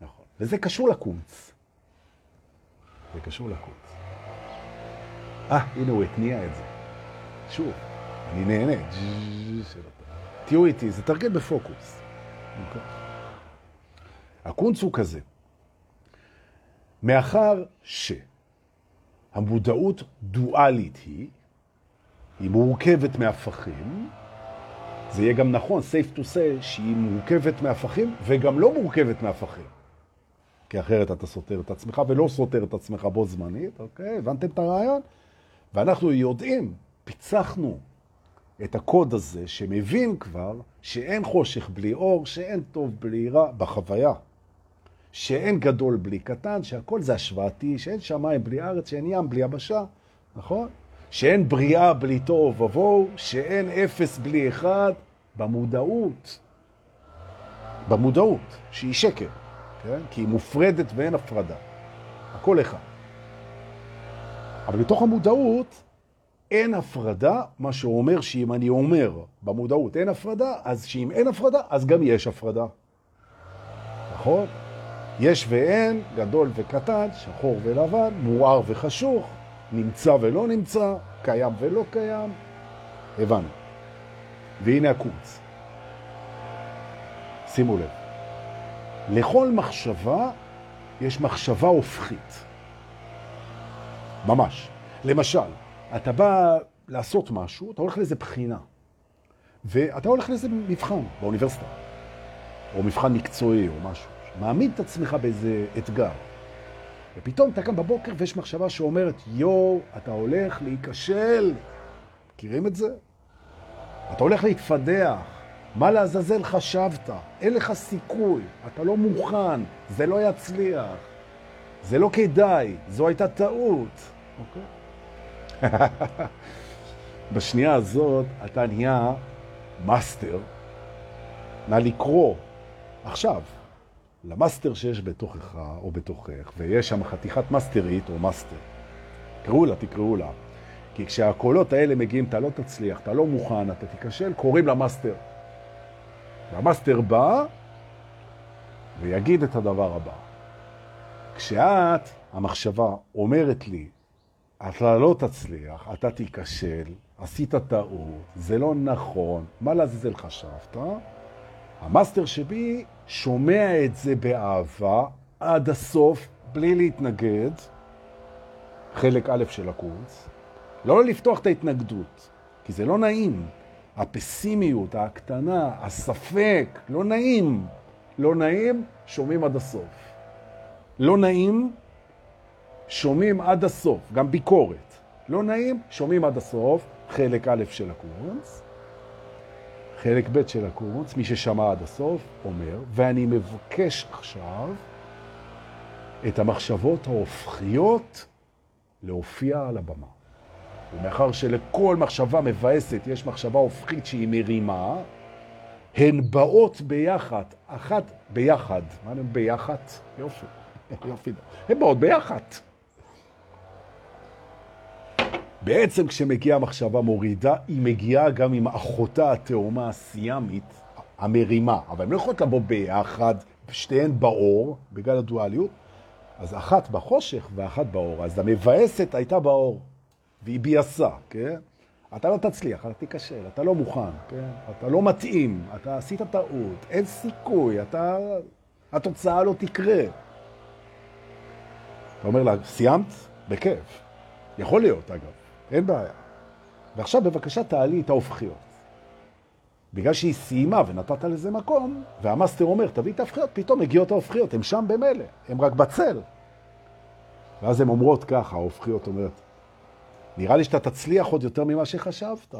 נכון. וזה קשור לקונץ. זה קשור לקונץ. אה, הנה הוא התניע את זה. שוב, אני נהנה. תהיו איתי, זה תרגיל בפוקוס. הקונץ הוא כזה. מאחר שהמודעות דואלית היא, היא מורכבת מהפכים, זה יהיה גם נכון, safe to say, שהיא מורכבת מהפכים וגם לא מורכבת מהפכים. כי אחרת אתה סותר את עצמך ולא סותר את עצמך בו זמנית, אוקיי? הבנתם את הרעיון? ואנחנו יודעים, פיצחנו את הקוד הזה שמבין כבר שאין חושך בלי אור, שאין טוב בלי רע בחוויה. שאין גדול בלי קטן, שהכל זה השוואתי, שאין שמיים בלי ארץ, שאין ים בלי יבשה, נכון? שאין בריאה בלי טוב ובואו, שאין אפס בלי אחד, במודעות. במודעות, שהיא שקר, כן? כי היא מופרדת ואין הפרדה. הכל אחד. אבל בתוך המודעות אין הפרדה, מה שאומר שאם אני אומר במודעות אין הפרדה, אז שאם אין הפרדה, אז גם יש הפרדה. נכון? יש ואין, גדול וקטן, שחור ולבן, מואר וחשוך, נמצא ולא נמצא, קיים ולא קיים. הבנו. והנה הקונץ. שימו לב. לכל מחשבה יש מחשבה הופכית. ממש. למשל, אתה בא לעשות משהו, אתה הולך לאיזה בחינה, ואתה הולך לאיזה מבחן באוניברסיטה, או מבחן מקצועי או משהו, מעמיד את עצמך באיזה אתגר. ופתאום אתה קם בבוקר ויש מחשבה שאומרת, יואו, אתה הולך להיכשל. מכירים את זה? אתה הולך להתפדח. מה לעזאזל חשבת? אין לך סיכוי, אתה לא מוכן, זה לא יצליח, זה לא כדאי, זו הייתה טעות. אוקיי? בשנייה הזאת אתה נהיה מאסטר, נא לקרוא עכשיו למאסטר שיש בתוכך או בתוכך, ויש שם חתיכת מאסטרית או מאסטר. קראו לה, תקראו לה. כי כשהקולות האלה מגיעים, אתה לא תצליח, אתה לא מוכן, אתה תיכשל, קוראים למאסטר. והמאסטר בא ויגיד את הדבר הבא. כשאת, המחשבה, אומרת לי, אתה לא תצליח, אתה תיכשל, עשית טעות, זה לא נכון, מה לעזאזל חשבת? המאסטר שבי שומע את זה באהבה עד הסוף, בלי להתנגד, חלק א' של הקורס, לא לפתוח את ההתנגדות, כי זה לא נעים. הפסימיות, ההקטנה, הספק, לא נעים. לא נעים, שומעים עד הסוף. לא נעים, שומעים עד הסוף, גם ביקורת. לא נעים, שומעים עד הסוף, חלק א' של הקורס. חלק ב' של הקורס, מי ששמע עד הסוף, אומר, ואני מבקש עכשיו את המחשבות ההופכיות להופיע על הבמה. ומאחר שלכל מחשבה מבאסת יש מחשבה הופכית שהיא מרימה, הן באות ביחד, אחת ביחד. מה הן ביחד? יופי, יופי. הן באות ביחד. בעצם כשמגיעה מחשבה מורידה, היא מגיעה גם עם אחותה התאומה הסיאמית, המרימה. אבל הן לא יכולות לבוא ביחד, שתיהן באור, בגלל הדואליות, אז אחת בחושך ואחת באור. אז המבאסת הייתה באור, והיא ביאסה, כן? אתה לא תצליח, אתה תיכשל, אתה לא מוכן, כן? אתה לא מתאים, אתה עשית טעות, אין סיכוי, אתה... התוצאה לא תקרה. אתה אומר לה, סיימת? בכיף. יכול להיות, אגב. אין בעיה. ועכשיו בבקשה תעלי את ההופכיות. בגלל שהיא סיימה ונתת לזה מקום, והמאסטר אומר, תביא את ההופכיות, פתאום מגיעות ההופכיות, הם שם במילא, הם רק בצל. ואז הן אומרות ככה, ההופכיות אומרת, נראה לי שאתה תצליח עוד יותר ממה שחשבת.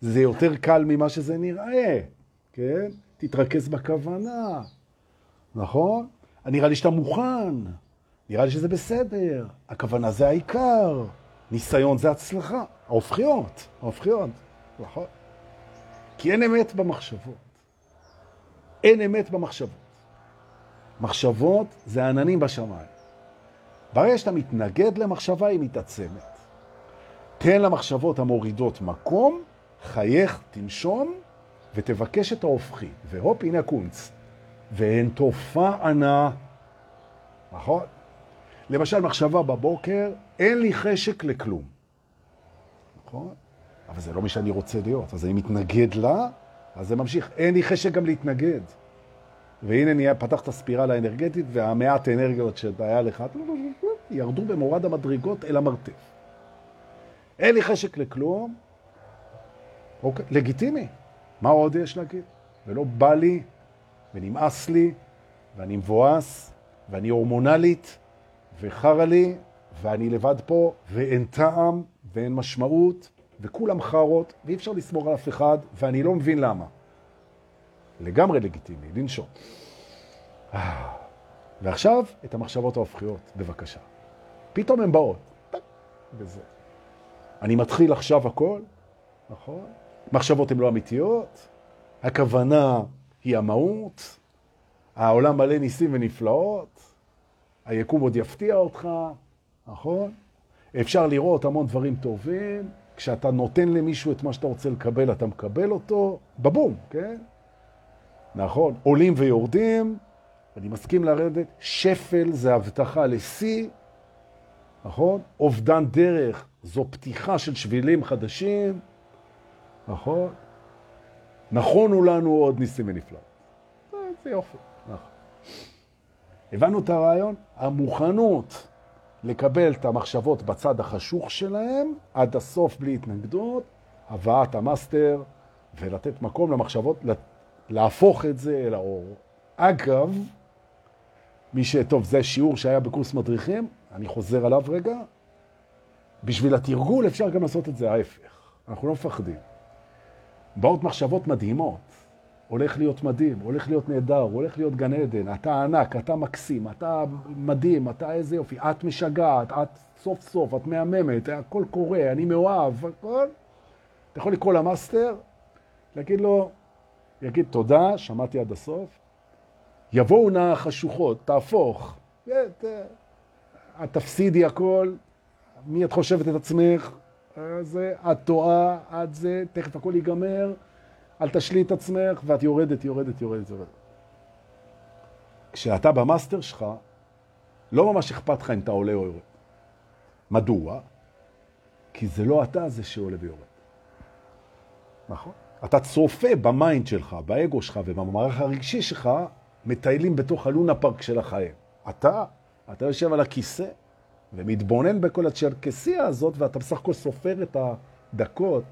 זה יותר קל ממה שזה נראה, כן? תתרכז בכוונה, נכון? נראה לי שאתה מוכן, נראה לי שזה בסדר, הכוונה זה העיקר, ניסיון זה הצלחה, ההופכיות, ההופכיות, נכון? כי אין אמת במחשבות. אין אמת במחשבות. מחשבות זה עננים בשמיים. ברגע שאתה מתנגד למחשבה, היא מתעצמת. תן למחשבות המורידות מקום, חייך, תנשום, ותבקש את ההופכי. והופ, הנה הקונץ. והן תופענה, נכון? למשל, מחשבה בבוקר, אין לי חשק לכלום. נכון? אבל זה לא מי שאני רוצה להיות. אז אני מתנגד לה, אז זה ממשיך. אין לי חשק גם להתנגד. והנה נהיה, פתח את הספירלה האנרגטית, והמעט אנרגיות שהיה לך, ירדו במורד המדרגות אל המרתף. אין לי חשק לכלום, אוקיי, לגיטימי. מה עוד יש להגיד? ולא בא לי, ונמאס לי, ואני מבואס, ואני הורמונלית, וחרה לי, ואני לבד פה, ואין טעם, ואין משמעות, וכולם חרות, ואי אפשר לסמור על אף אחד, ואני לא מבין למה. לגמרי לגיטימי, לנשום. ועכשיו, את המחשבות ההופכיות, בבקשה. פתאום הן באות. וזה. אני מתחיל עכשיו הכל, נכון? מחשבות הן לא אמיתיות, הכוונה היא המהות, העולם מלא ניסים ונפלאות, היקום עוד יפתיע אותך, נכון? אפשר לראות המון דברים טובים, כשאתה נותן למישהו את מה שאתה רוצה לקבל, אתה מקבל אותו, בבום, כן? נכון? עולים ויורדים, אני מסכים לרדת, שפל זה הבטחה לשיא, נכון? אובדן דרך זו פתיחה של שבילים חדשים, נכון? נכונו לנו עוד ניסים ונפלא. זה יופי, נכון. הבנו את הרעיון? המוכנות לקבל את המחשבות בצד החשוך שלהם, עד הסוף בלי התנגדות, הבאת המאסטר, ולתת מקום למחשבות, להפוך את זה אל האור. אגב, מי שטוב, זה שיעור שהיה בקורס מדריכים, אני חוזר עליו רגע. בשביל התרגול אפשר גם לעשות את זה ההפך. אנחנו לא מפחדים. באות מחשבות מדהימות. הולך להיות מדהים, הולך להיות נהדר, הולך להיות גן עדן, אתה ענק, אתה מקסים, אתה מדהים, אתה איזה יופי, את משגעת, את סוף סוף, את מהממת, הכל קורה, אני מאוהב, הכל. אתה יכול לקרוא למאסטר, להגיד לו, יגיד תודה, שמעתי עד הסוף, יבואו נא החשוכות, תהפוך, את תפסידי הכל, מי את חושבת את עצמך, זה, את טועה, את זה, תכף הכל ייגמר, אל תשלי את עצמך, ואת יורדת, יורדת, יורדת, יורדת. כשאתה במאסטר שלך, לא ממש אכפת לך אם אתה עולה או יורד. מדוע? כי זה לא אתה זה שעולה ויורד. נכון? אתה צופה ב mind שלך, באגו שלך ובמערך הרגשי שלך, מטיילים בתוך הלונה פארק של החיים. אתה, אתה יושב על הכיסא ומתבונן בכל הצ'רקסיה הזאת, ואתה בסך הכל סופר את הדקות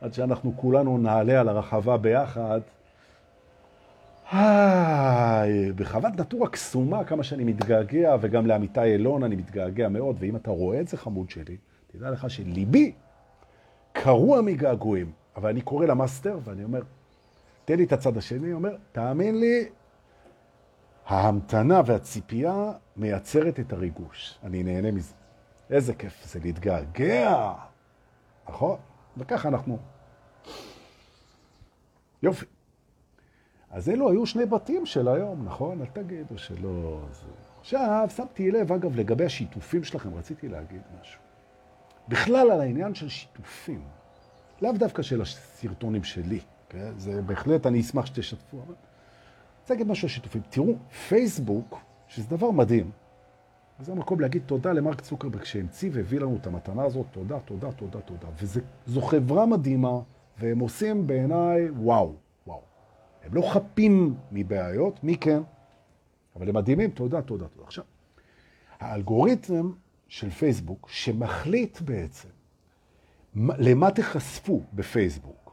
עד שאנחנו כולנו נעלה על הרחבה ביחד. היי, בחוות נטורה קסומה, כמה שאני מתגעגע, וגם לעמיתי אלון אני מתגעגע מאוד, ואם אתה רואה את זה, חמוד שלי, תדע לך שליבי קרוע מגעגועים. אבל אני קורא למאסטר ואני אומר, תן לי את הצד השני, אומר, תאמין לי, ההמתנה והציפייה מייצרת את הריגוש. אני נהנה מזה. איזה כיף זה להתגעגע, נכון? וככה אנחנו. יופי. אז אלו היו שני בתים של היום, נכון? אל תגידו שלא... זה... עכשיו, שמתי לב, אגב, לגבי השיתופים שלכם, רציתי להגיד משהו. בכלל על העניין של שיתופים. לאו דווקא של הסרטונים שלי, כן? זה בהחלט, אני אשמח שתשתפו, אבל... אני רוצה להגיד משהו על שיתופים. תראו, פייסבוק, שזה דבר מדהים, וזה המקום להגיד תודה למרק צוקרברג שהמציא והביא לנו את המתנה הזאת, תודה, תודה, תודה, תודה. וזו חברה מדהימה, והם עושים בעיניי וואו, וואו. הם לא חפים מבעיות, מי כן? אבל הם מדהימים, תודה, תודה, תודה. עכשיו, האלגוריתם של פייסבוק, שמחליט בעצם למה תחשפו בפייסבוק,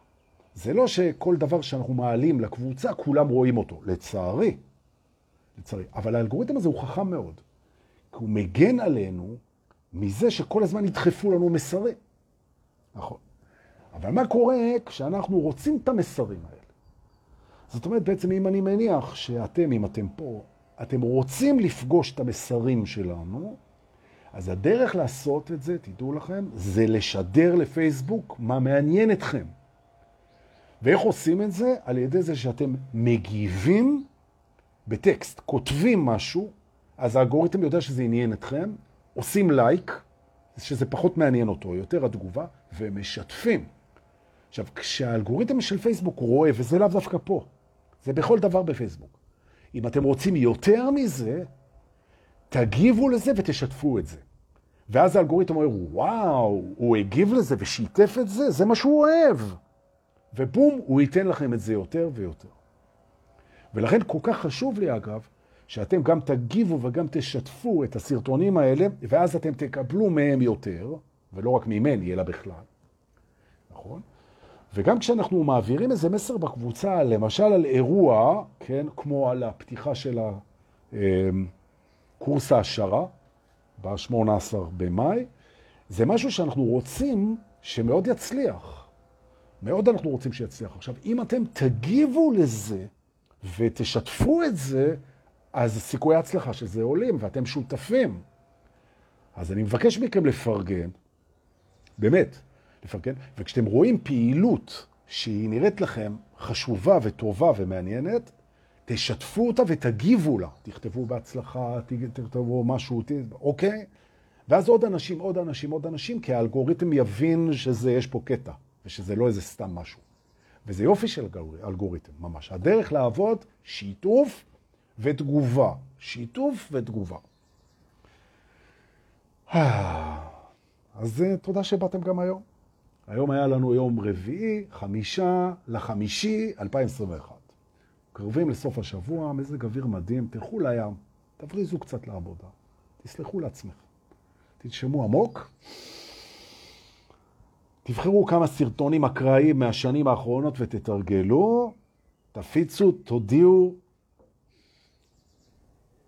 זה לא שכל דבר שאנחנו מעלים לקבוצה, כולם רואים אותו. לצערי. לצערי. אבל האלגוריתם הזה הוא חכם מאוד. כי הוא מגן עלינו מזה שכל הזמן ידחפו לנו מסרים. נכון. אבל מה קורה כשאנחנו רוצים את המסרים האלה? זאת אומרת, בעצם אם אני מניח שאתם, אם אתם פה, אתם רוצים לפגוש את המסרים שלנו, אז הדרך לעשות את זה, תדעו לכם, זה לשדר לפייסבוק מה מעניין אתכם. ואיך עושים את זה? על ידי זה שאתם מגיבים בטקסט, כותבים משהו, אז האלגוריתם יודע שזה עניין אתכם, עושים לייק, שזה פחות מעניין אותו, יותר התגובה, ומשתפים. עכשיו, כשהאלגוריתם של פייסבוק רואה, וזה לאו דווקא פה, זה בכל דבר בפייסבוק. אם אתם רוצים יותר מזה, תגיבו לזה ותשתפו את זה. ואז האלגוריתם אומר, וואו, הוא הגיב לזה ושיתף את זה, זה מה שהוא אוהב. ובום, הוא ייתן לכם את זה יותר ויותר. ולכן כל כך חשוב לי, אגב, שאתם גם תגיבו וגם תשתפו את הסרטונים האלה, ואז אתם תקבלו מהם יותר, ולא רק ממני, אלא בכלל. נכון? וגם כשאנחנו מעבירים איזה מסר בקבוצה, למשל על אירוע, כן, כמו על הפתיחה של הקורס ההשערה, ב-18 במאי, זה משהו שאנחנו רוצים שמאוד יצליח. מאוד אנחנו רוצים שיצליח. עכשיו, אם אתם תגיבו לזה ותשתפו את זה, אז סיכויי ההצלחה של זה עולים, ואתם שותפים. אז אני מבקש מכם לפרגן, באמת, לפרגן, וכשאתם רואים פעילות שהיא נראית לכם חשובה וטובה ומעניינת, תשתפו אותה ותגיבו לה. תכתבו בהצלחה, תכתבו משהו, אוקיי? ואז עוד אנשים, עוד אנשים, עוד אנשים, כי האלגוריתם יבין שזה, יש פה קטע, ושזה לא איזה סתם משהו. וזה יופי של אלגוריתם, ממש. הדרך לעבוד, שיתוף ותגובה. שיתוף ותגובה. אז אה, תודה שבאתם גם היום. היום היה לנו יום רביעי, חמישה לחמישי 2021. קרבים לסוף השבוע, מזג אוויר מדהים, תלכו לים, תבריזו קצת לעבודה, תסלחו לעצמך, תנשמו עמוק, תבחרו כמה סרטונים אקראיים מהשנים האחרונות ותתרגלו, תפיצו, תודיעו.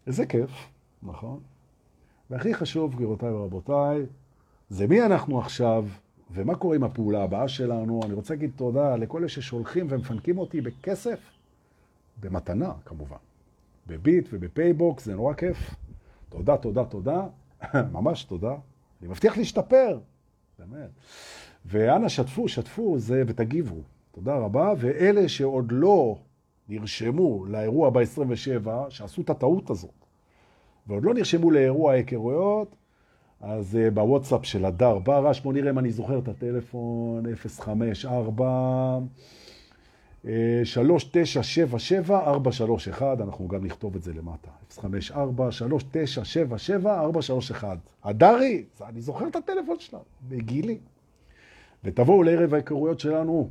איזה כיף, נכון? והכי חשוב, גבירותיי ורבותיי, זה מי אנחנו עכשיו ומה קורה עם הפעולה הבאה שלנו. אני רוצה להגיד תודה לכל אלה ששולחים ומפנקים אותי בכסף. במתנה, כמובן. בביט ובפייבוקס, זה נורא כיף. תודה, תודה, תודה. ממש תודה. אני מבטיח להשתפר. באמת. ואנא, שתפו, שתפו זה ותגיבו. תודה רבה. ואלה שעוד לא נרשמו לאירוע ב-27, שעשו את הטעות הזאת, ועוד לא נרשמו לאירוע ההיכרויות, אז אה, בוואטסאפ של הדר ברש, בוא נראה אם אני זוכר את הטלפון, 054 3977-431, אנחנו גם נכתוב את זה למטה, 054-3977-431. הדרי, אני זוכר את הטלפון שלה, בגילי. ותבואו לערב ההיכרויות שלנו,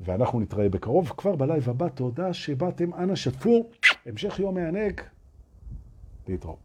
ואנחנו נתראה בקרוב כבר בלייב הבא. תודה שבאתם, אנא שתפו, המשך יום מענג, 低头。